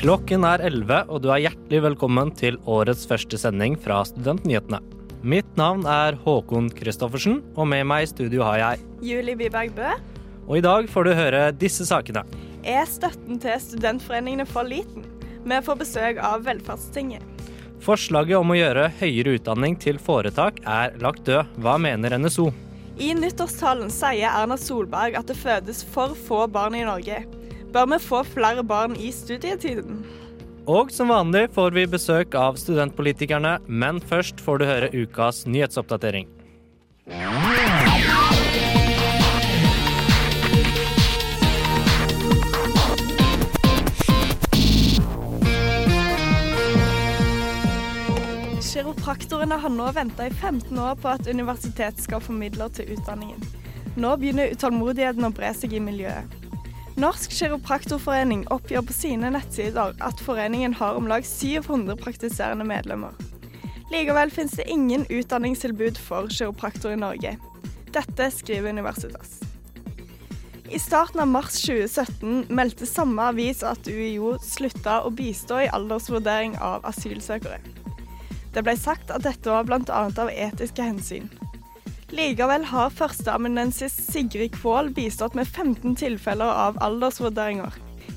Klokken er 11, og du er hjertelig velkommen til årets første sending fra Studentnyhetene. Mitt navn er Håkon Christoffersen, og med meg i studio har jeg Julie Biberg Bø. Og i dag får du høre disse sakene. Er støtten til studentforeningene for liten? Vi får besøk av Velferdstinget. Forslaget om å gjøre høyere utdanning til foretak er lagt død. Hva mener NSO? I nyttårstalen sier Erna Solberg at det fødes for få barn i Norge. Bør vi få flere barn i studietiden? Og som vanlig får vi besøk av studentpolitikerne, men først får du høre ukas nyhetsoppdatering. Kiropraktorene har nå venta i 15 år på at universitetet skal få midler til utdanningen. Nå begynner utålmodigheten å bre seg i miljøet. Norsk kiropraktorforening oppgir på sine nettsider at foreningen har om lag 700 praktiserende medlemmer. Likevel finnes det ingen utdanningstilbud for kiropraktor i Norge. Dette skriver Universitas. I starten av mars 2017 meldte samme avis at UiO slutta å bistå i aldersvurdering av asylsøkere. Det ble sagt at dette var bl.a. av etiske hensyn. Likevel har førsteamanuensis Sigrid Kvål bistått med 15 tilfeller av aldersvurderinger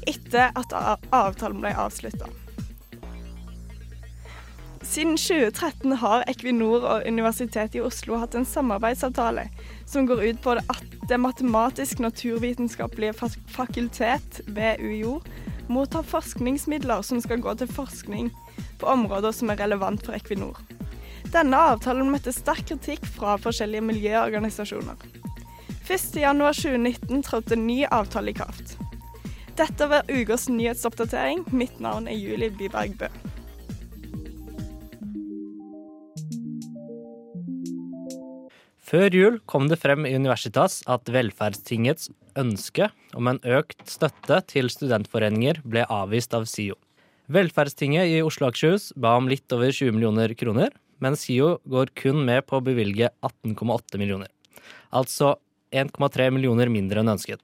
etter at avtalen ble avslutta. Siden 2013 har Equinor og Universitetet i Oslo hatt en samarbeidsavtale som går ut på at Det matematisk-naturvitenskapelige fakultet ved UiO mottar forskningsmidler som skal gå til forskning på områder som er relevant for Equinor. Denne avtalen møtte sterk kritikk fra forskjellige miljøorganisasjoner. 1.1.2019 trådte ny avtale i kraft. Dette var ukas nyhetsoppdatering. Mitt navn er Julie Byberg Bø. Før jul kom det frem i Universitas at Velferdstingets ønske om en økt støtte til studentforeninger ble avvist av SIO. Velferdstinget i Oslo og Akershus ba om litt over 20 millioner kroner, men SIO går kun med på å bevilge 18,8 millioner. Altså 1,3 millioner mindre enn ønsket.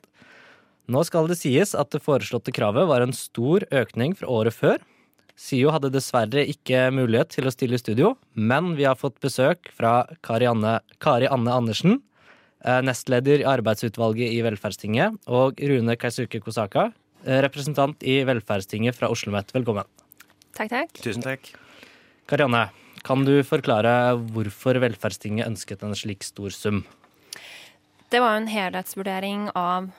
Nå skal det sies at det foreslåtte kravet var en stor økning fra året før, SIO hadde dessverre ikke mulighet til å stille i studio, men vi har fått besøk fra Kari Anne, Kari Anne Andersen, nestleder i arbeidsutvalget i Velferdstinget, og Rune Kaisuke Kosaka, representant i Velferdstinget fra Oslo OsloMet. Velkommen. Takk, takk. Tusen takk. Kari Anne, kan du forklare hvorfor Velferdstinget ønsket en slik stor sum? Det var jo en helhetsvurdering av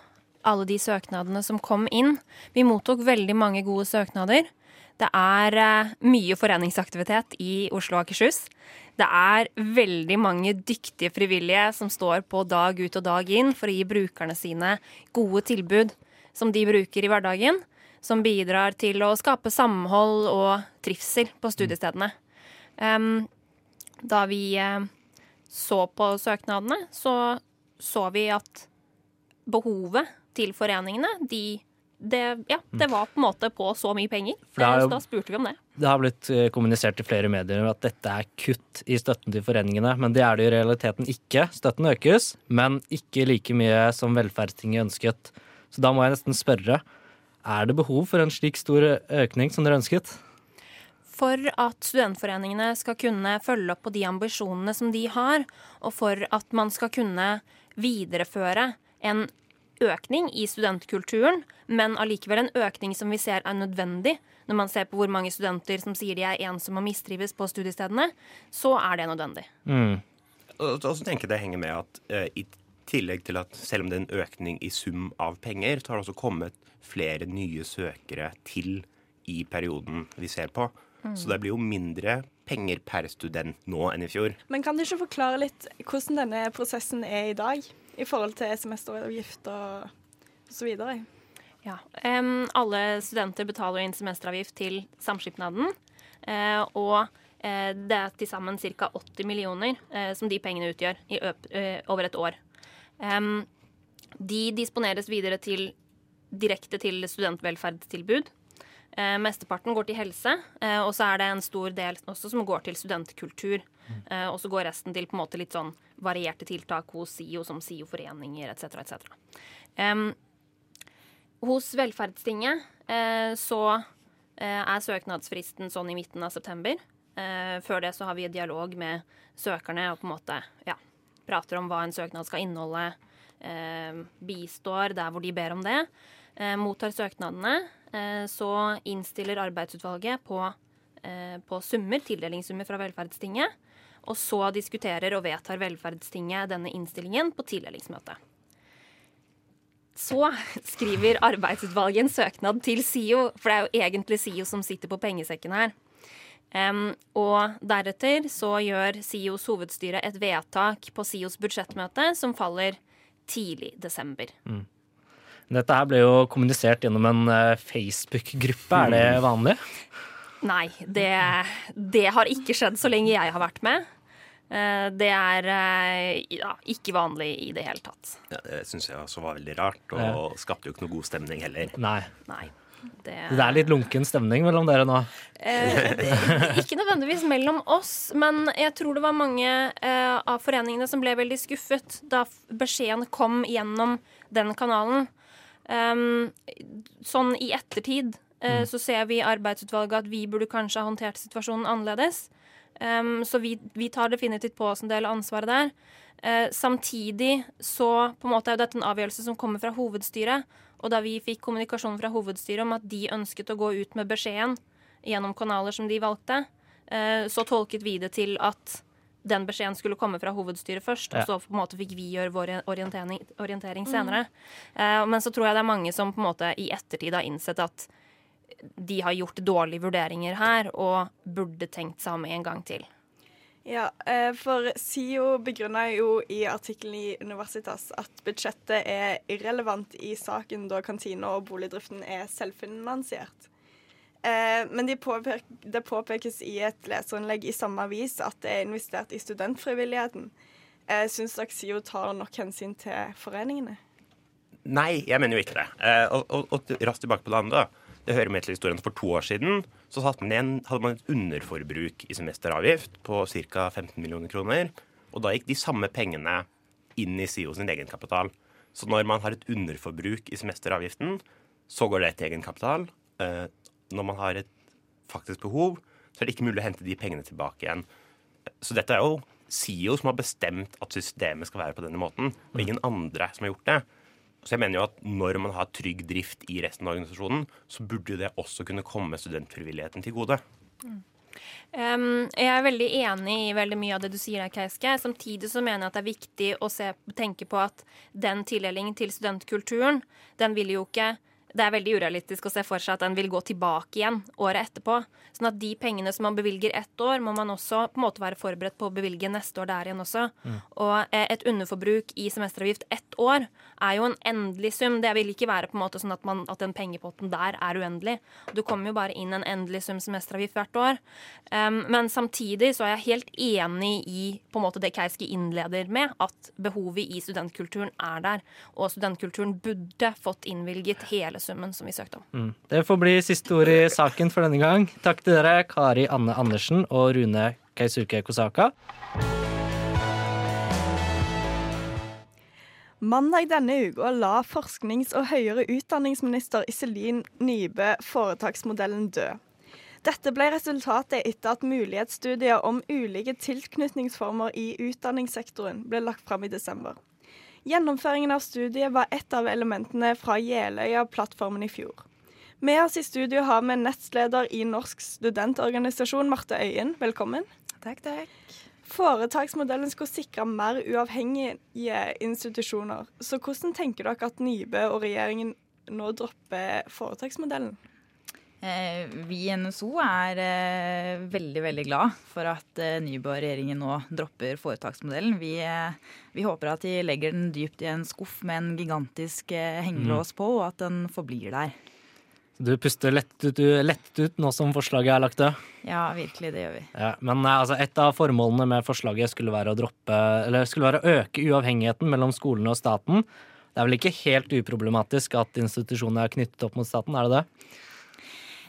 alle de søknadene som kom inn. Vi mottok veldig mange gode søknader. Det er eh, mye foreningsaktivitet i Oslo og Akershus. Det er veldig mange dyktige frivillige som står på dag ut og dag inn for å gi brukerne sine gode tilbud som de bruker i hverdagen. Som bidrar til å skape samhold og trivsel på studiestedene. Da vi eh, så på søknadene, så så vi at behovet til foreningene, de det, ja, det var på en måte på så mye penger. Jo, så da spurte vi om det. Det har blitt eh, kommunisert i flere medier at dette er kutt i støtten til foreningene, men det er det i realiteten ikke. Støtten økes, men ikke like mye som Velferdstinget ønsket. Så da må jeg nesten spørre, er det behov for en slik stor økning som dere ønsket? For at studentforeningene skal kunne følge opp på de ambisjonene som de har, og for at man skal kunne videreføre en økning i studentkulturen, men allikevel en økning som vi ser er nødvendig når man ser på hvor mange studenter som sier de er ensomme og mistrives på studiestedene, så er det nødvendig. Mm. Og så tenker jeg det henger med at uh, i tillegg til at selv om det er en økning i sum av penger, så har det også kommet flere nye søkere til i perioden vi ser på. Mm. Så det blir jo mindre penger per student nå enn i fjor. Men kan du ikke forklare litt hvordan denne prosessen er i dag? i forhold til semesteravgift og så videre? Ja. Um, alle studenter betaler inn semesteravgift til samskipnaden. Uh, og uh, det er til sammen ca. 80 millioner uh, som de pengene utgjør i øp, over et år. Um, de disponeres videre til, direkte til studentvelferdstilbud. Eh, mesteparten går til helse, eh, og så er det en stor del også som går til studentkultur. Eh, og så går resten til på en måte litt sånn varierte tiltak hos SIO, som SIO-foreninger etc. etc. Hos Velferdstinget eh, så eh, er søknadsfristen sånn i midten av september. Eh, før det så har vi dialog med søkerne og på en måte ja, prater om hva en søknad skal inneholde. Eh, bistår der hvor de ber om det. Eh, mottar søknadene. Eh, så innstiller arbeidsutvalget på, eh, på summer, tildelingssummer fra Velferdstinget. Og så diskuterer og vedtar Velferdstinget denne innstillingen på tildelingsmøtet. Så skriver arbeidsutvalget en søknad til SIO, for det er jo egentlig SIO som sitter på pengesekken her. Um, og deretter så gjør SIOs hovedstyre et vedtak på SIOs budsjettmøte som faller tidlig desember. Dette her ble jo kommunisert gjennom en eh, Facebook-gruppe. Er det vanlig? Nei, det, det har ikke skjedd så lenge jeg har vært med. Eh, Det er eh, ja, ikke vanlig i det hele tatt. Ja, det syns jeg også var veldig rart, og Ja. skapte jo ikke noe god stemning heller. Nei. Nei. Det, Det er litt lunken stemning mellom dere nå. Eh, det- ikke nødvendigvis mellom oss, men jeg tror det var mange eh, av foreningene som ble veldig skuffet da beskjeden kom gjennom den kanalen. Um, sånn i ettertid eh, så ser vi i arbeidsutvalget at vi burde kanskje ha håndtert situasjonen annerledes. Um, så vi, vi tar definitivt på oss en del av ansvaret der. Uh, samtidig så på en måte er jo dette en avgjørelse som kommer fra hovedstyret. Og da vi fikk kommunikasjon fra hovedstyret om at de ønsket å gå ut med beskjeden gjennom kanaler som de valgte, uh, så tolket vi det til at den beskjeden skulle komme fra hovedstyret først, Ja. og så på en måte fikk vi gjøre vår orientering, orientering senere. Eh, men så tror jeg det er mange som på en måte i ettertid har innsett at de har gjort dårlige vurderinger her, og burde tenkt seg om en gang til. Ja, eh, for SIO begrunna jo i artikkelen i Universitas at budsjettet er irrelevant i saken da kantina og boligdriften er selvfinansiert. Eh, Men de påpek det påpekes i et leserinnlegg i samme avis at det er investert i studentfrivilligheten. Eh, Syns dere SIO tar nok hensyn til foreningene? Nei, jeg mener jo ikke det. Eh, og, og, og raskt tilbake på det andre. Det hører med til historien. For to år siden så hadde man et underforbruk i semesteravgift på ca. 15 millioner kroner. Og da gikk de samme pengene inn i SIO sin egenkapital. Så når man har et underforbruk i semesteravgiften, så går det til egenkapital. Eh, når man har et faktisk behov, så er det ikke mulig å hente de pengene tilbake igjen. Så dette er jo SIO som har bestemt at systemet skal være på denne måten, og ingen andre som har gjort det. Så jeg mener jo at når man har trygg drift i resten av organisasjonen, så burde det også kunne komme studentfrivilligheten til gode. Um, jeg er veldig enig i veldig mye av det du sier der, Keiske. Samtidig så mener jeg at det er viktig å se, tenke på at den tildelingen til studentkulturen, den vil jo ikke det er veldig urealistisk å se for seg at den vil gå tilbake igjen året etterpå. Sånn at de pengene som man bevilger ett år, må man også på en måte være forberedt på å bevilge neste år der igjen også. Og eh, et underforbruk i semesteravgift ett år er jo en endelig sum. Det vil ikke være på en måte sånn at, man, at den pengepotten der er uendelig. Du kommer jo bare inn en endelig sum semesteravgift hvert år. Um, men samtidig så er jeg helt enig i på en måte det Keiski innleder med, at behovet i studentkulturen er der. Og studentkulturen burde fått innvilget hele summen som vi søkte om. Det får bli siste ord i saken for denne gang. Takk til dere, Kari Anne Andersen og Rune Keisuke Kosaka. Mandag denne uka la forsknings- og høyere utdanningsminister Iselin Nybø foretaksmodellen dø. Dette ble resultatet etter at mulighetsstudier om ulike tilknytningsformer i utdanningssektoren ble lagt fram i desember. Gjennomføringen av studiet var et av elementene fra Jeløya-plattformen i fjor. Med oss i studio har vi nestleder i Norsk studentorganisasjon, Marte Øyen. Velkommen. Takk, takk. Foretaksmodellen skulle sikre mer uavhengige institusjoner. Så hvordan tenker dere at Nybø og regjeringen nå dropper foretaksmodellen? Eh, vi i NSO er eh, veldig veldig glad for at Nyborg-regjeringen nå dropper foretaksmodellen. Vi, eh, vi håper at de legger den dypt i en skuff med en gigantisk eh, hengelås på, og at den forblir der. Du puster lett ut, lett ut nå som forslaget er lagt død. Ja, virkelig, det gjør vi. Ja, men eh, altså, et av formålene med forslaget skulle være å droppe Eller skulle være å øke uavhengigheten mellom skolene og staten. Det er vel ikke helt uproblematisk at institusjonene er knyttet opp mot staten, er det det?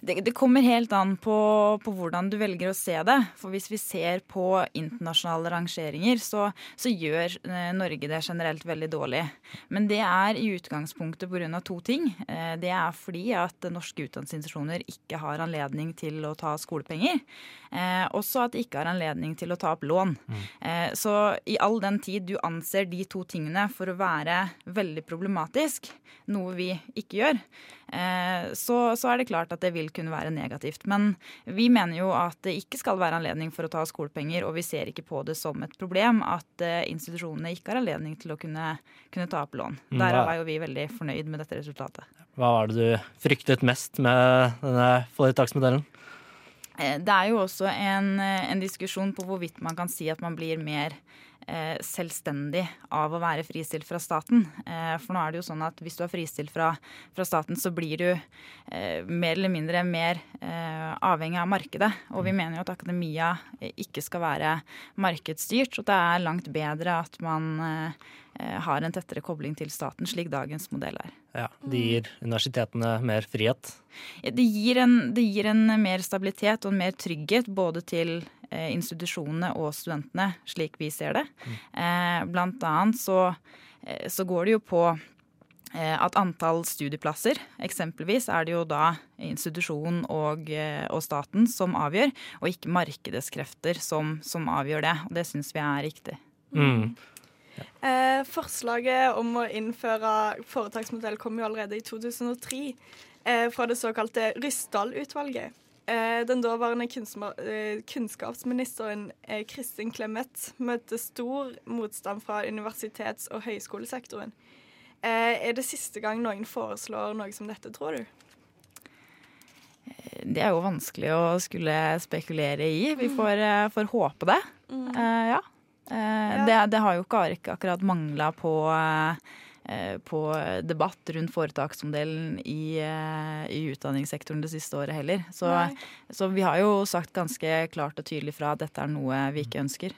Det, det, kommer helt an på, på, hvordan du velger å se det. For hvis vi ser på internasjonale rangeringer, så, så gjør eh, Norge det generelt veldig dårlig. Men det er i utgangspunktet pga. to ting. Eh, det er fordi at norske utdanningsinstitusjoner ikke har anledning til å ta skolepenger. Eh, også at de ikke har anledning til å ta opp lån. Mm. Eh, så i all den tid du anser de to tingene for å være veldig problematisk, noe vi ikke gjør, så, så, er det klart at det vil kunne være negativt. Men vi mener jo at det ikke skal være anledning for å ta skolepenger, og vi ser ikke på det som et problem at eh, institusjonene ikke har anledning til å kunne, kunne ta opp lån. Mm, Derav er jo vi veldig fornøyd med dette resultatet. Hva var det du fryktet mest med denne foretaksmodellen? Eh, det er jo også en, en diskusjon på hvorvidt man kan si at man blir mer Eh, selvstendig av å være fristilt fra staten. Eh, for nå er det jo sånn at hvis du er fristilt fra, fra staten, så blir du eh, mer eller mindre mer avhengig av markedet. Og vi mener jo at akademia ikke skal være markedsstyrt, og det er langt bedre at man har en tettere kobling til staten, slik dagens modell er. Ja, Det gir universitetene mer frihet? Det gir, en, det gir en mer stabilitet og en mer trygghet både til Eh, institusjonene og studentene, slik vi ser det. Mm. Blant annet så, eh, så går det jo på at antall studieplasser, eksempelvis, er det jo da institusjonen og, og staten som avgjør, og ikke markedskrefter som, som avgjør det. Og det syns vi er riktig. Mm. Ja. Eh, forslaget om å innføre foretaksmodell kom jo allerede i 2003 eh, fra det såkalte Ryssdal-utvalget. Eh, den daværende eh, kunnskapsministeren eh, Kristin Clemet møtte stor motstand fra universitets- og høyskolesektoren. Er det siste gang noen foreslår noe som dette, tror du? Det er jo vanskelig å skulle spekulere i. Vi får, får håpe det. Mm. Uh, ja. Uh, det. det. har jo ikke akkurat mangla på uh, Eh, på debatt rundt foretaksmodellen i, eh, i, utdanningssektoren det siste året heller. Så, så, vi har jo sagt ganske klart og tydelig fra at dette er noe vi ikke ønsker.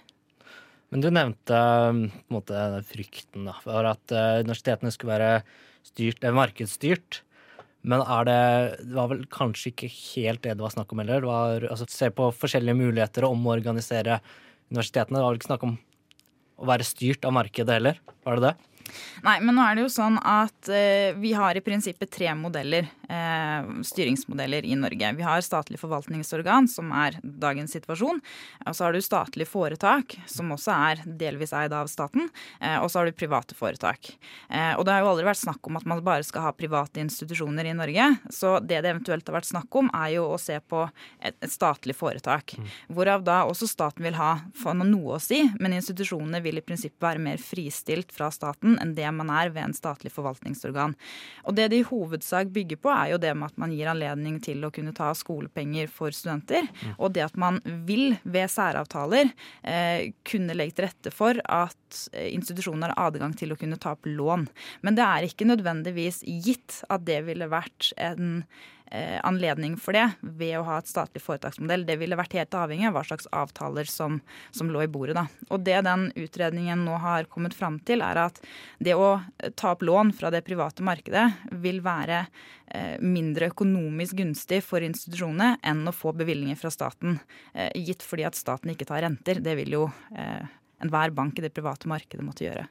Men du nevnte på en måte, frykten da, for at universitetene skulle være styrt, markedsstyrt. Men er det, det var vel kanskje ikke helt det det var snakk om heller? Det var, altså, se på forskjellige muligheter å omorganisere universitetene. Det var vel ikke snakk om å være styrt av markedet heller? Var det det? Nei, men nå er det jo sånn at eh, vi har i prinsippet tre modeller, eh, styringsmodeller i Norge. Vi har statlig forvaltningsorgan, som er dagens situasjon. Og så har du statlig foretak, som også er delvis eid av staten. Eh, og så har du private foretak. Eh, og det har jo aldri vært snakk om at man bare skal ha private institusjoner i Norge. Så det det eventuelt har vært snakk om, er jo å se på et, et statlig foretak. Mm. Hvorav da også staten vil ha noe å si, men institusjonene vil i prinsippet være mer fristilt fra staten enn det man er ved en statlig forvaltningsorgan. Og Det det i hovedsak bygger på, er jo det med at man gir anledning til å kunne ta skolepenger for studenter. Mm. Og det at man vil ved særavtaler eh, kunne legge til rette for at eh, institusjoner har adgang til å kunne ta opp lån. Men det er ikke nødvendigvis gitt at det ville vært en anledning for det ved å ha et statlig foretaksmodell. Det ville vært helt avhengig av hva slags avtaler som, som lå i bordet. Da. Og det den utredningen nå har kommet fram til, er at det å ta opp lån fra det private markedet vil være eh, mindre økonomisk gunstig for institusjonene enn å få bevilgninger fra staten, eh, gitt fordi at staten ikke tar renter. Det vil jo enhver bank i det private markedet måtte gjøre.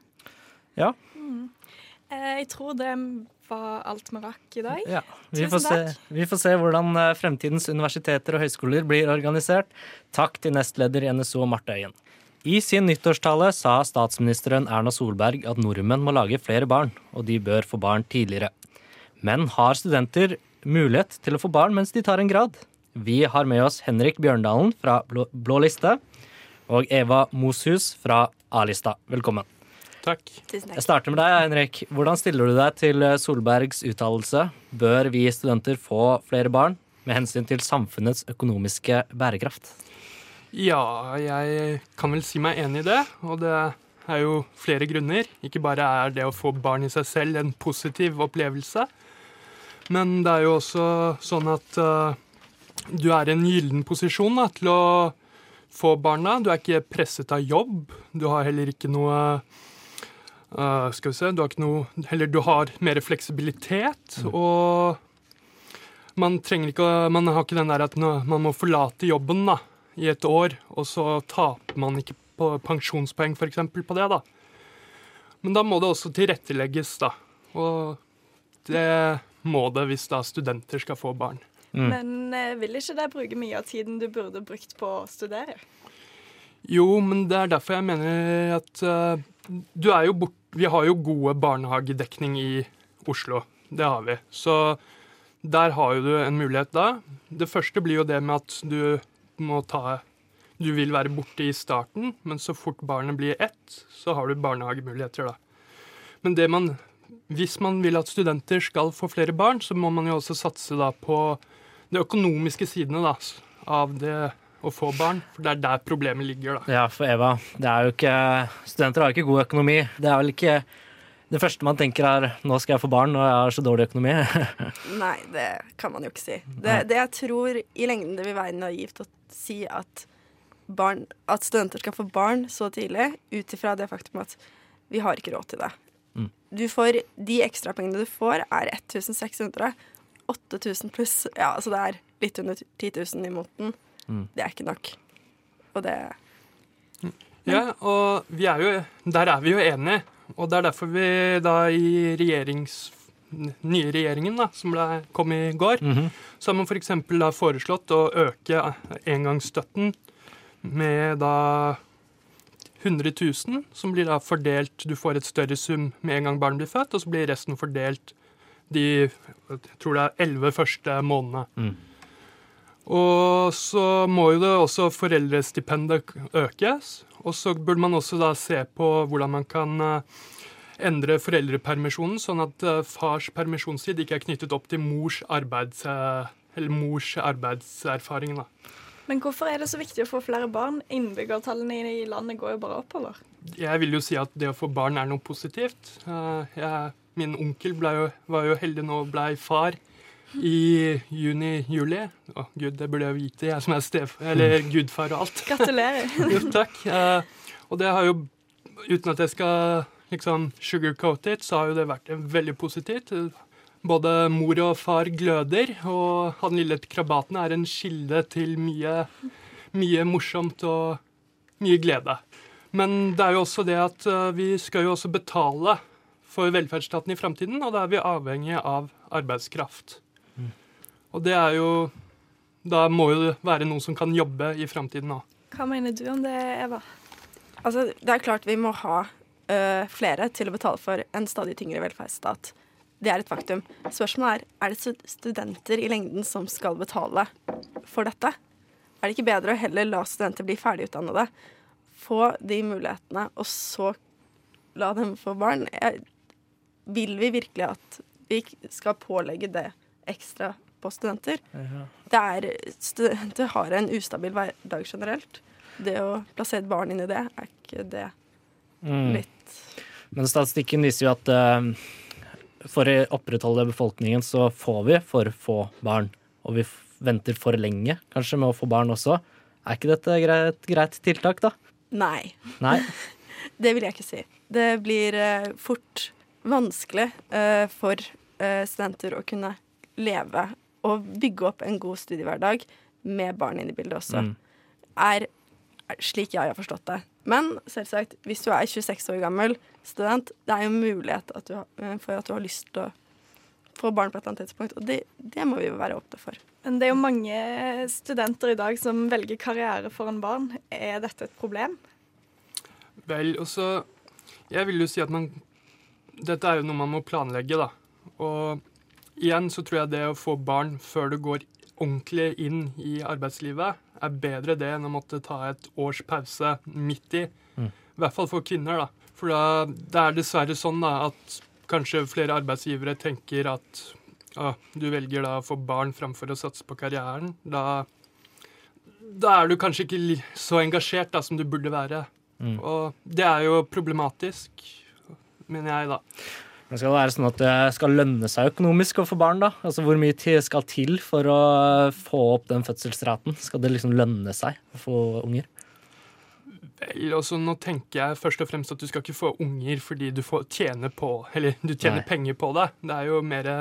Ja. Mm. Jeg tror det var alt vi rakk i dag. Ja, vi, får se, vi, får se, hvordan eh, fremtidens universiteter og høyskoler blir organisert. Takk til nestleder i NSO Marte Øyen. I sin nyttårstale sa statsministeren Erna Solberg at nordmenn må lage flere barn, og de bør få barn tidligere. Men har studenter mulighet til å få barn mens de tar en grad? Vi har med oss Henrik Bjørndalen fra Blå, Blå liste og Eva Moshus fra A-lista. Velkommen. Takk. Tusen takk. Jeg starter med deg, Henrik. Hvordan stiller du deg til Solbergs uttalelse? Bør vi studenter få flere barn med hensyn til samfunnets økonomiske bærekraft? Ja, jeg kan vel si meg enig i det. Og det er jo flere grunner. Ikke bare er det å få barn i seg selv en positiv opplevelse, Men det er jo også sånn at uh, du er i en gyllen posisjon da, til å få barna. Du er ikke presset av jobb. Du har heller ikke noe eh, Skal vi se Du har ikke noe Eller du har mer fleksibilitet. Og man trenger ikke å Man har ikke den der at man må forlate jobben da, i et år, og så taper man ikke på pensjonspoeng f.eks. på det, da. Men da må det også tilrettelegges, da. Og det må det hvis da studenter skal få barn. Mm. Men eh, vil ikke det bruke mye av tiden du burde brukt på å studere? Jo, men det er derfor jeg mener at uh, du er jo bort, Vi har jo gode barnehagedekning i Oslo. Det har vi. Så der har jo du en mulighet da. Det første blir jo det med at du må ta Du vil være borte i starten, men så fort barnet blir ett, så har du barnehagemuligheter, da. Men det man Hvis man vil at studenter skal få flere barn, så må man jo også satse da på de økonomiske sidene da, av det å få barn. For det er der problemet ligger, da. Ja, for Eva, det er jo ikke Studenter har jo ikke god økonomi. Det er vel ikke det første man tenker er 'nå skal jeg få barn', og jeg har så dårlig økonomi. Nei, det kan man jo ikke si. Det, det jeg tror i lengden det vil være naivt å si at, barn, at studenter skal få barn så tidlig, ut ifra det faktum at vi har ikke råd til det. Mm. Du får, de ekstrapengene du får, er 1600. 8000 pluss Ja, altså det er litt under 10 000 i måneden. Mm. Det er ikke nok. Og det Ja, og vi er jo, der er vi jo enige. Og det er derfor vi da i regjerings, nye regjeringen da, som ble, kom i går, Mhm. så har man f.eks. da foreslått å øke engangsstøtten med da 100 000, som blir da fordelt Du får et større sum med en gang barnet blir født, og så blir resten fordelt de jeg tror det er 11 første månedene. Mm. Og så må jo det også foreldrestipendet økes. Og så burde man også da se på hvordan man kan eh, endre foreldrepermisjonen, sånn at eh, fars permisjonstid ikke er knyttet opp til mors, arbeids, eh, eller mors arbeidserfaring. Da. Men hvorfor er det så viktig å få flere barn? Innbyggertallene i landet går jo bare oppover. Jeg vil jo si at det å få barn er noe positivt. Jeg, min onkel jo, var jo heldig nå og blei far i juni-juli. Å gud, det burde jeg vite, jeg som er stef... Eller gudfar og alt. Gratulerer. Jo, takk. Eh, og det har jo, uten at jeg skal liksom sugarcoat it, så har jo det vært veldig positivt. Både mor og far gløder, og han lille krabaten er en kilde til mye, mye morsomt og mye glede. Men det er jo også det at eh, vi skal jo også betale for velferdsstaten i framtiden, og da er vi avhengig av arbeidskraft. Og det er jo Da må jo det være noen som kan jobbe i framtiden òg. Hva mener du om det, Eva? Altså, det er klart vi må ha ø, flere til å betale for en stadig tyngre velferdsstat. Det er et faktum. Spørsmålet er er det studenter i lengden som skal betale for dette. Er det ikke bedre å heller la studenter bli ferdigutdannede, få de mulighetene, og så la dem få barn? Jeg, vil vi virkelig at vi skal pålegge det ekstra på studenter? Det er, studenter har en ustabil hverdag generelt. Det å plassere et barn inn i det, er ikke det Mm. litt Men statistikken viser jo at uh, for å opprettholde befolkningen så får vi for få barn. Og vi venter for lenge kanskje med å få barn også. Er ikke dette et greit tiltak, da? Nei, Nei? det vil jeg ikke si. Det blir uh, fort vanskelig uh, for studenter å kunne leve og bygge opp en god studiehverdag med barn inne i bildet også. Mm. Er, er slik jeg har forstått det. Men selvsagt, hvis du er 26 år gammel student, det er jo mulighet at du, eh, for at du har lyst til å få barn på et eller annet tidspunkt. Og det, det må vi jo være åpne for. Men det er jo mange studenter i dag som velger karriere foran barn. Er dette et problem? Vel, og så Jeg vil jo si at man Dette er jo noe man må planlegge, da. Og igjen så tror jeg det å få barn før du går ordentlig inn i arbeidslivet, er bedre det enn å måtte ta et års pause midt i. Mm. I hvert fall for kvinner, da. For da, det er dessverre sånn da, at kanskje flere arbeidsgivere tenker at å, du velger da å få barn framfor å satse på karrieren. Da, da er du kanskje ikke så engasjert da, som du burde være. Mm. Og det er jo problematisk, mener jeg, da. Det skal være sånn at det skal lønne seg økonomisk å få barn, da. Altså hvor mye tid skal til for å få opp den fødselsraten? Skal det liksom lønne seg å få unger? Vel, altså Nå tenker jeg først og fremst at du skal ikke få unger fordi du får tjene på Eller du tjener Nei. penger på det. Det er jo mer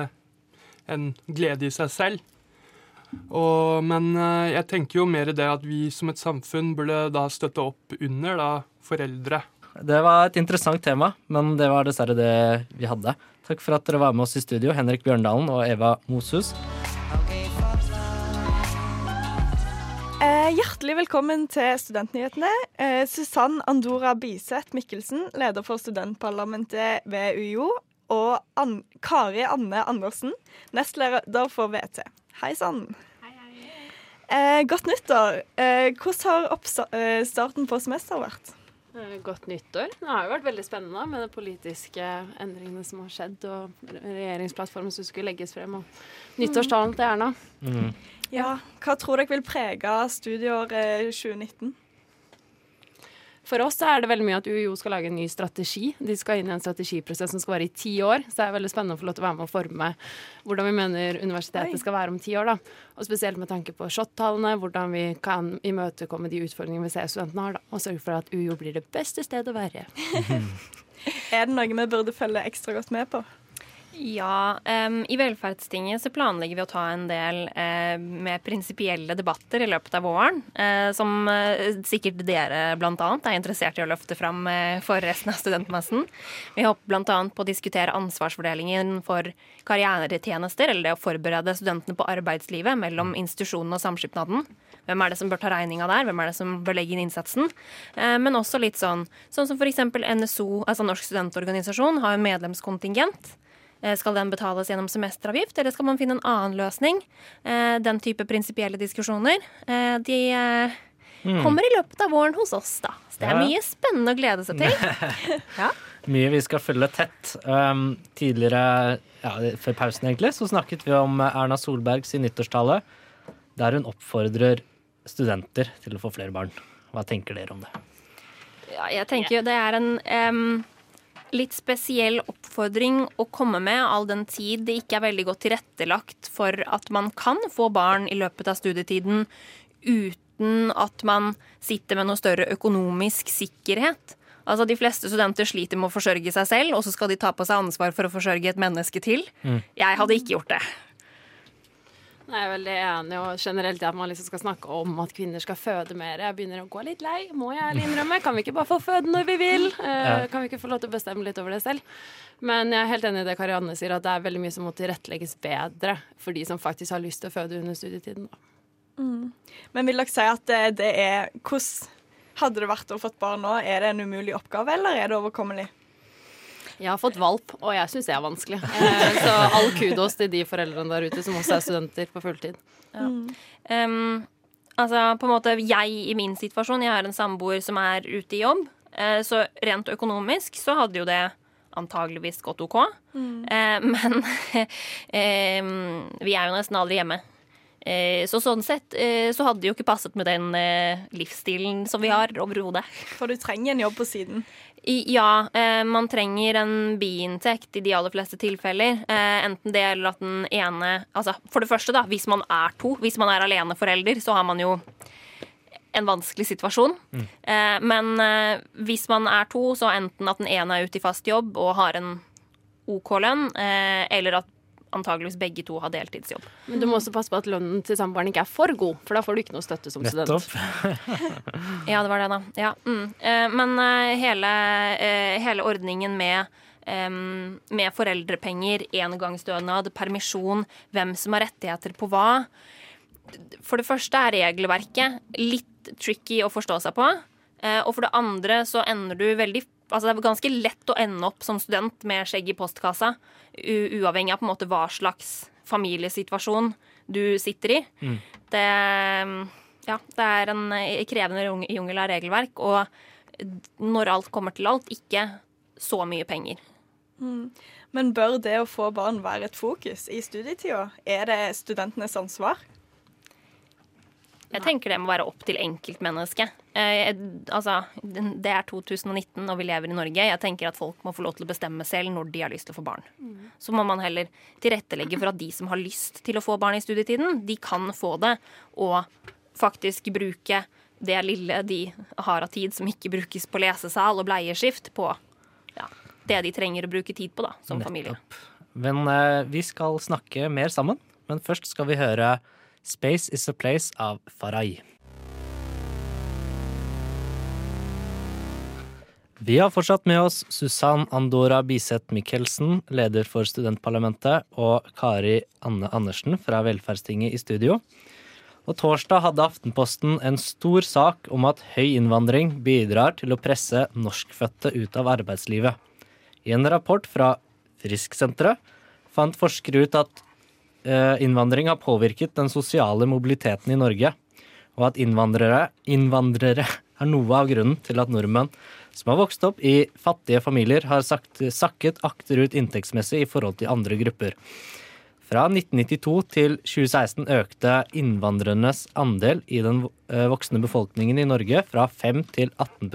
en glede i seg selv. Og, men eh, jeg tenker jo mer det at vi som et samfunn burde da støtte opp under da foreldre. Det var et interessant tema, men det var dessverre det vi hadde. Takk for at dere var med oss i studio, Henrik Bjørndalen og Eva Moshus. Eh, hjertelig velkommen til Studentnyhetene. Eh, Susann Andora Biseth Mikkelsen, leder for studentparlamentet ved UiO, og An Kari Anne Andersen, nestleder for VT. Hei sann. Eh, godt nyttår. Eh, hvordan har starten på semesteret vært? Eh, Godt nyttår. Det har jo vært veldig spennende med de politiske endringene som har skjedd, og regjeringsplattformen som skulle legges frem, og nyttårstalen til Erna. Mm. Ja, Hva tror dere vil prege studieåret 2019? For oss så er det veldig mye at UiO skal lage en ny strategi. De skal inn i en strategiprosess som skal vare i ti år. Så det er veldig spennende å få lov til å være med og forme hvordan vi mener universitetet Oi. skal være om ti år. da. Og spesielt med tanke på SHoT-tallene, hvordan vi kan imøtekomme de utfordringene vi ser studentene har. da. Og sørge for at UiO blir det beste stedet å være. Er det noe vi burde følge ekstra godt med på? Ja, um, i Velferdstinget så planlegger vi å ta en del uh, med prinsipielle debatter i løpet av våren, Uh, som uh, sikkert dere bl.a. er interessert i å løfte fram eh, for resten av studentmassen. Vi håper bl.a. på å diskutere ansvarsfordelingen for karrieretjenester, eller det å forberede studentene på arbeidslivet mellom institusjonen og samskipnaden. Hvem er det som bør ta regninga der? Hvem er det som bør legge inn innsatsen? Eh, men også litt sånn, sånn som f.eks. NSO, altså Norsk studentorganisasjon, har en medlemskontingent. Eh, Skal den betales gjennom semesteravgift, eller skal man finne en annen løsning? Eh, Den type prinsipielle diskusjoner eh, de eh, kommer i løpet av våren hos oss, da. Så det er mye spennende å glede seg til. Mye vi skal følge tett. Um, tidligere, ja, før pausen egentlig, så snakket vi om Erna Solbergs nyttårstale, der hun oppfordrer studenter til å få flere barn. Hva tenker dere om det? Ja, jeg tenker jo det er en em, litt spesiell oppfordring å komme med, all den tid det ikke er veldig godt tilrettelagt for at man kan få barn i løpet av studietiden uten at man sitter med noe større økonomisk sikkerhet. Altså De fleste studenter sliter med å forsørge seg selv, og så skal de ta på seg ansvar for å forsørge et menneske til. Jeg hadde ikke gjort det. Nei, Jeg er veldig enig og generelt i at man liksom skal snakke om at kvinner skal føde mer. Jeg begynner å gå litt lei, må jeg ærlig innrømme. Kan vi ikke bare få føde når vi vil? Uh, Kan vi ikke få lov til å bestemme litt over det selv? Men jeg er helt enig i det Karianne sier, at det er veldig mye som må tilrettelegges bedre for de som faktisk har lyst til å føde under studietiden. Mm. Men vil dere si at det, det er Hvordan hadde det vært å fått barn nå? Er det en umulig oppgave, eller er det overkommelig? Jeg har fått valp, og jeg syns det er vanskelig. Eh, så all kudos til de foreldrene der ute som også er studenter på fulltid. Em, altså, på en måte, jeg i min situasjon, jeg har en samboer som er ute i jobb. eh, så rent økonomisk så hadde jo det antageligvis gått OK. Eh, men vi er jo nesten aldri hjemme. Eh, så sånn sett eh, så hadde det jo ikke passet med den eh, livsstilen som vi har overhodet. For du trenger en jobb på siden. I- Ja, eh, man trenger en biinntekt i de aller fleste tilfeller. Eh, enten det eller at den ene Altså, for det første, da, hvis man er to, hvis man er aleneforelder, så har man jo en vanskelig situasjon. Mm. men hvis man er to, så enten at den ene er ute i fast jobb og har en OK lønn, eh, eller at antageligvis begge to har deltidsjobb. Men du må også passe på at lønnen til samboeren ikke er for god, for da får du ikke noe støtte som student. Ja, det var det, da. Ja, mm. eh, men eh, hele, eh, hele ordningen med med foreldrepenger, engangsstønad, permisjon, hvem som har rettigheter på hva. For det første er regelverket litt tricky å forstå seg på. eh, Og for det andre så ender du veldig Altså det er ganske lett å ende opp som student med skjegg i postkassa, u uavhengig av på en måte hva slags familiesituasjon du sitter i. Det, ja, det er en eh, krevende jungel av regelverk, og når alt kommer til alt, ikke så mye penger. Men bør det å få barn være et fokus i studietida? Er det studentenes ansvar? Jeg tenker det må være opp til enkeltmennesket. Eh, altså, det er 2019 og vi lever i Norge. Jeg tenker at folk må få lov til å bestemme selv når de har lyst til å få barn. Så må man heller tilrettelegge for at de som har lyst til å få barn i studietiden, de kan få det. Og faktisk bruke det lille de har av tid som ikke brukes på lesesal og bleieskift, på ja, det de trenger å bruke tid på da, som familie. Men eh, vi skal snakke mer sammen. Men først skal vi høre Space Is A Place av Farai. Vi har fortsatt med oss Susann Andora Biseth Michelsen, leder for studentparlamentet, og Kari Anne Andersen fra Velferdstinget i studio. Og torsdag hadde Aftenposten en stor sak om at høy innvandring bidrar til å presse norskfødte ut av arbeidslivet. I en rapport fra Frisksenteret fant forskere ut at innvandring har påvirket den sosiale mobiliteten i Norge, og at innvandrere, innvandrere er noe av grunnen til at nordmenn som har vokst opp i fattige familier, har sagt, sakket akterut inntektsmessig i forhold til andre grupper. Fra 1992 til 2016 økte innvandrernes andel i den eh, voksne befolkningen i Norge fra 5 til 18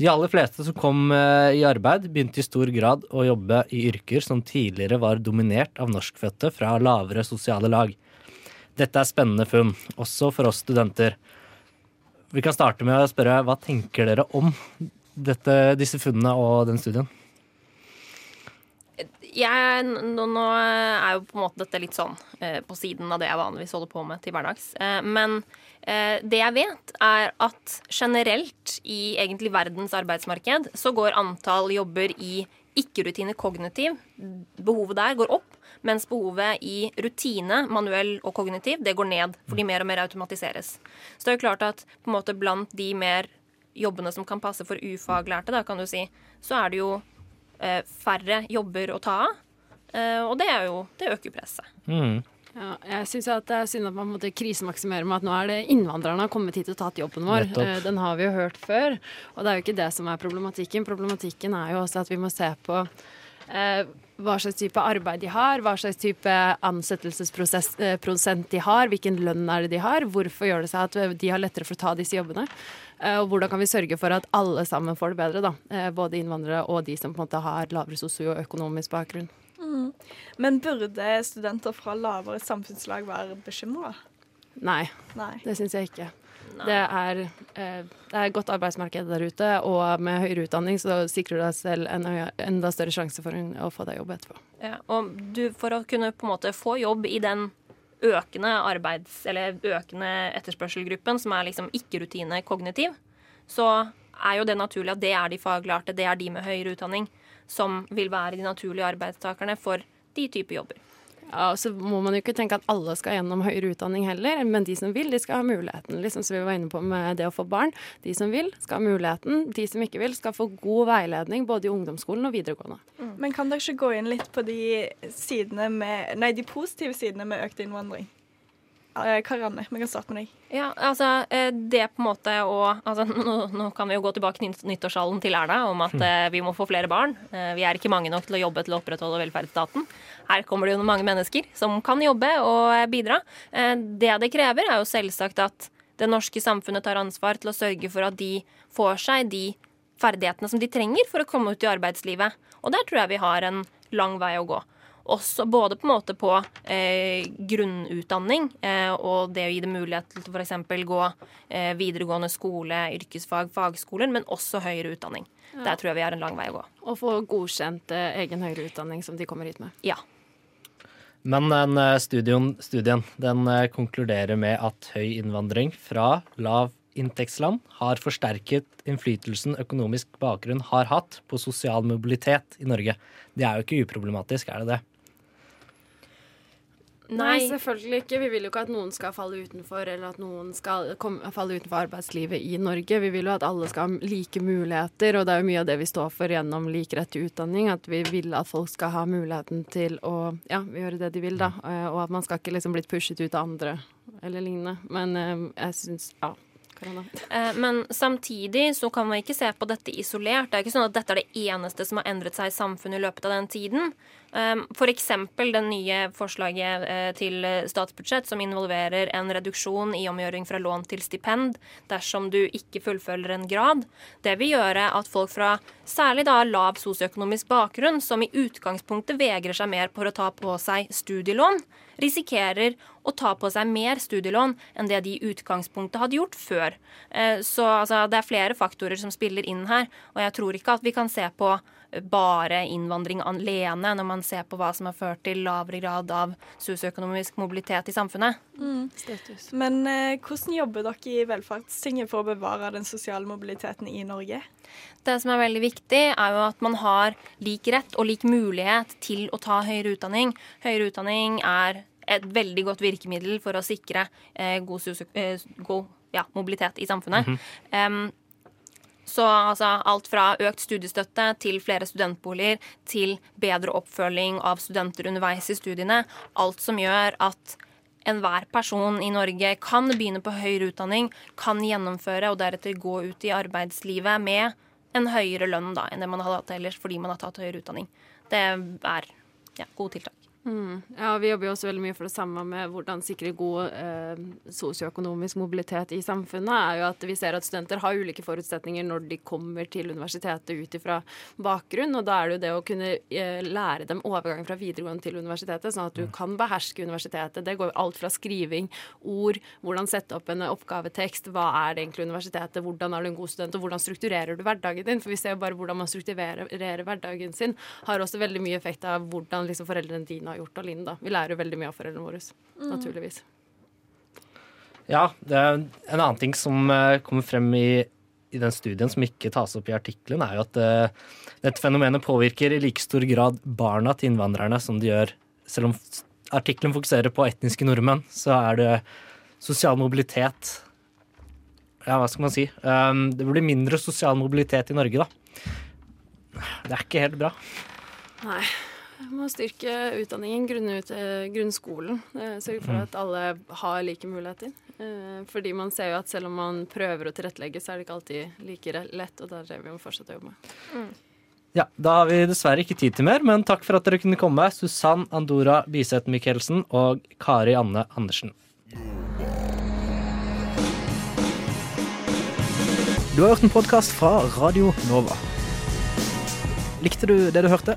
De aller fleste som kom eh, i arbeid, begynte i stor grad å jobbe i yrker som tidligere var dominert av norskfødte fra lavere sosiale lag. Dette er spennende funn, også for oss studenter. Vi kan starte med å spørre hva tenker dere om dette, disse funnene og den studien? Jeg, nå, nå er jo på en måte dette litt sånn eh, på siden av det jeg vanligvis holder på med til hverdags. Eh, men eh, det jeg vet, er at generelt i egentlig verdens arbeidsmarked så går antall jobber i ikke-rutine kognitiv, behovet der går opp, mens behovet i rutine, manuell og kognitiv, det går ned, fordi mer og mer automatiseres. Så det er jo klart at på en måte blant de mer jobbene som kan passe for ufaglærte, da, kan du si, så er det jo færre jobber å ta av. Eh, og det, er jo, det øker presset. Mm. Ja, jeg syns det er synd at man måtte krisemaksimere med at nå er det innvandrerne har kommet hit og tatt jobben vår. Nettopp. Eh, Den har vi jo hørt før. Og det er jo ikke det som er problematikken. Problematikken er jo også at vi må se på eh, hva slags type arbeid de har, hva slags type ansettelsesprosent de har, hvilken lønn er det de har, hvorfor gjør det seg at de har lettere for å ta disse jobbene, eh, og hvordan kan vi sørge for at alle sammen får det bedre, da. Eh, Både innvandrere og de som på en måte har lavere sosioøkonomisk bakgrunn. Men burde studenter fra lavere samfunnslag være bekymra? Nei, Nei. det syns jeg ikke. Det er, eh, det er godt arbeidsmarked der ute, og med høyere utdanning så sikrer du deg selv en enda større sjanse for å få deg jobb etterpå. Ja, og du, for å kunne på en måte få jobb i den økende arbeids- eller økende etterspørselgruppen, som er liksom ikke-rutine kognitiv, så er jo det naturlig at det er de faglærte, det er de med høyere utdanning, som vil være de naturlige arbeidstakerne for de typer jobber. Ja, og så må man jo ikke tenke at alle skal gjennom høyere utdanning heller, men de som vil, de skal ha muligheten. Liksom som vi var inne på med det å få barn. De som vil, skal ha muligheten. De som ikke vil, skal få god veiledning både i ungdomsskolen og videregående. Men kan dere ikke gå inn litt på de, sidene med, nei, de positive sidene med økt innvandring? Eh, Karianne, vi kan starte med deg. Ja, altså eh, det på en måte å altså, nå, nå kan vi jo gå tilbake til nytt- nyttårssalen til Erna om at eh, vi må få flere barn. Eh, vi er ikke mange nok til å jobbe til å opprettholde velferdsstaten. Her kommer det jo mange mennesker som kan jobbe og bidra. Eh, det det krever, er jo selvsagt at det norske samfunnet tar ansvar til å sørge for at de får seg de ferdighetene som de trenger for å komme ut i arbeidslivet. Og der tror jeg vi har en lang vei å gå. Også både på en måte på eh, grunnutdanning eh, og det å gi det mulighet til f.eks. gå eh, videregående skole, yrkesfag, fagskoler, men også høyere utdanning. Der tror jeg vi har en lang vei å gå. Og få godkjent eh, egen høyere utdanning som de kommer hit med. Ja. Men den eh, studien, studien den eh, konkluderer med at høy innvandring fra lav inntektsland har forsterket innflytelsen økonomisk bakgrunn har hatt på sosial mobilitet i Norge. Det er jo ikke uproblematisk, er det det? Nei, selvfølgelig ikke. Vi vil jo ikke at noen skal falle utenfor, eller at noen skal komme, falle utenfor arbeidslivet i Norge. Vi vil jo at alle skal ha like muligheter, og det er jo mye av det vi står for gjennom lik rett til utdanning. At vi vil at folk skal ha muligheten til å ja, gjøre det de vil, da. Eh, Og at man skal ikke liksom blitt pushet ut av andre eller lignende. Men eh, jeg syns ja. Eh, Men samtidig så kan man ikke se på dette isolert. Det er ikke sånn at dette er det eneste som har endret seg i samfunnet i løpet av den tiden. Um, F.eks. det nye forslaget eh, til statsbudsjett som involverer en reduksjon i omgjøring fra lån til stipend dersom du ikke fullfølger en grad. Det vil gjøre at folk fra særlig da lav sosioøkonomisk bakgrunn, som i utgangspunktet vegrer seg mer for å ta på seg studielån, risikerer å ta på seg mer studielån enn det de i utgangspunktet hadde gjort før. Eh, så altså, det er flere faktorer som spiller inn her, og jeg tror ikke at vi kan se på bare innvandring alene når man ser på hva som har ført til lavere grad av sosioøkonomisk mobilitet i samfunnet. Mm. Men eh, hvordan jobber dere i Velferdstinget for å bevare den sosiale mobiliteten i Norge? Det som er veldig viktig, er jo at man har lik rett og lik mulighet til å ta høyere utdanning. Høyere utdanning er et veldig godt virkemiddel for å sikre eh, god, eh, god ja, mobilitet i samfunnet. Mm -hmm. um, så altså, alt fra økt studiestøtte til flere studentboliger til bedre oppfølging av studenter underveis i studiene. Alt som gjør at enhver person i Norge kan begynne på høyere utdanning, kan gjennomføre og deretter gå ut i arbeidslivet med en høyere lønn da, enn det man hadde hatt ellers fordi man har tatt høyere utdanning. Det er ja, gode tiltak. Mm. Ja, Vi jobber jo også veldig mye for det samme med hvordan sikre god eh, sosioøkonomisk mobilitet i samfunnet. er jo at Vi ser at studenter har ulike forutsetninger når de kommer til universitetet ut ifra bakgrunn. og Da er det jo det å kunne eh, lære dem overgang fra videregående til universitetet, sånn at du kan beherske universitetet. Det går alt fra skriving, ord, hvordan sette opp en oppgavetekst, hva er det egentlig universitetet, hvordan er du en god student, og hvordan strukturerer du hverdagen din. For vi ser jo bare hvordan man strukturerer hverdagen sin, har også veldig mye effekt av hvordan liksom foreldrene dine har gjort, av Linn. da. Vi lærer jo veldig mye av foreldrene våre, mm. naturligvis. Ja, det er en annen ting som eh, kommer frem i, i den studien som ikke tas opp i artikkelen, er jo at uh, dette fenomenet påvirker i like stor grad barna til innvandrerne som det gjør Selv om artikkelen fokuserer på etniske nordmenn, så er det sosial mobilitet Ja, hva skal man si? Um, det blir mindre sosial mobilitet i Norge, da. Det er ikke helt bra. Nei. Må styrke utdanningen, grunnut, eh, grunnskolen. Eh, sørge for mm. at alle har like muligheter. Eh, fordi man ser jo at selv om man prøver å tilrettelegge, så er det ikke alltid like lett, og da er det vi må fortsette å jobbe med. Mm. Ja, Da har vi dessverre ikke tid til mer, men takk for at dere kunne komme, Susann Andora Biseth Michelsen og Kari Anne Andersen. Du har hørt en podkast fra Radio Nova. Likte du det du hørte?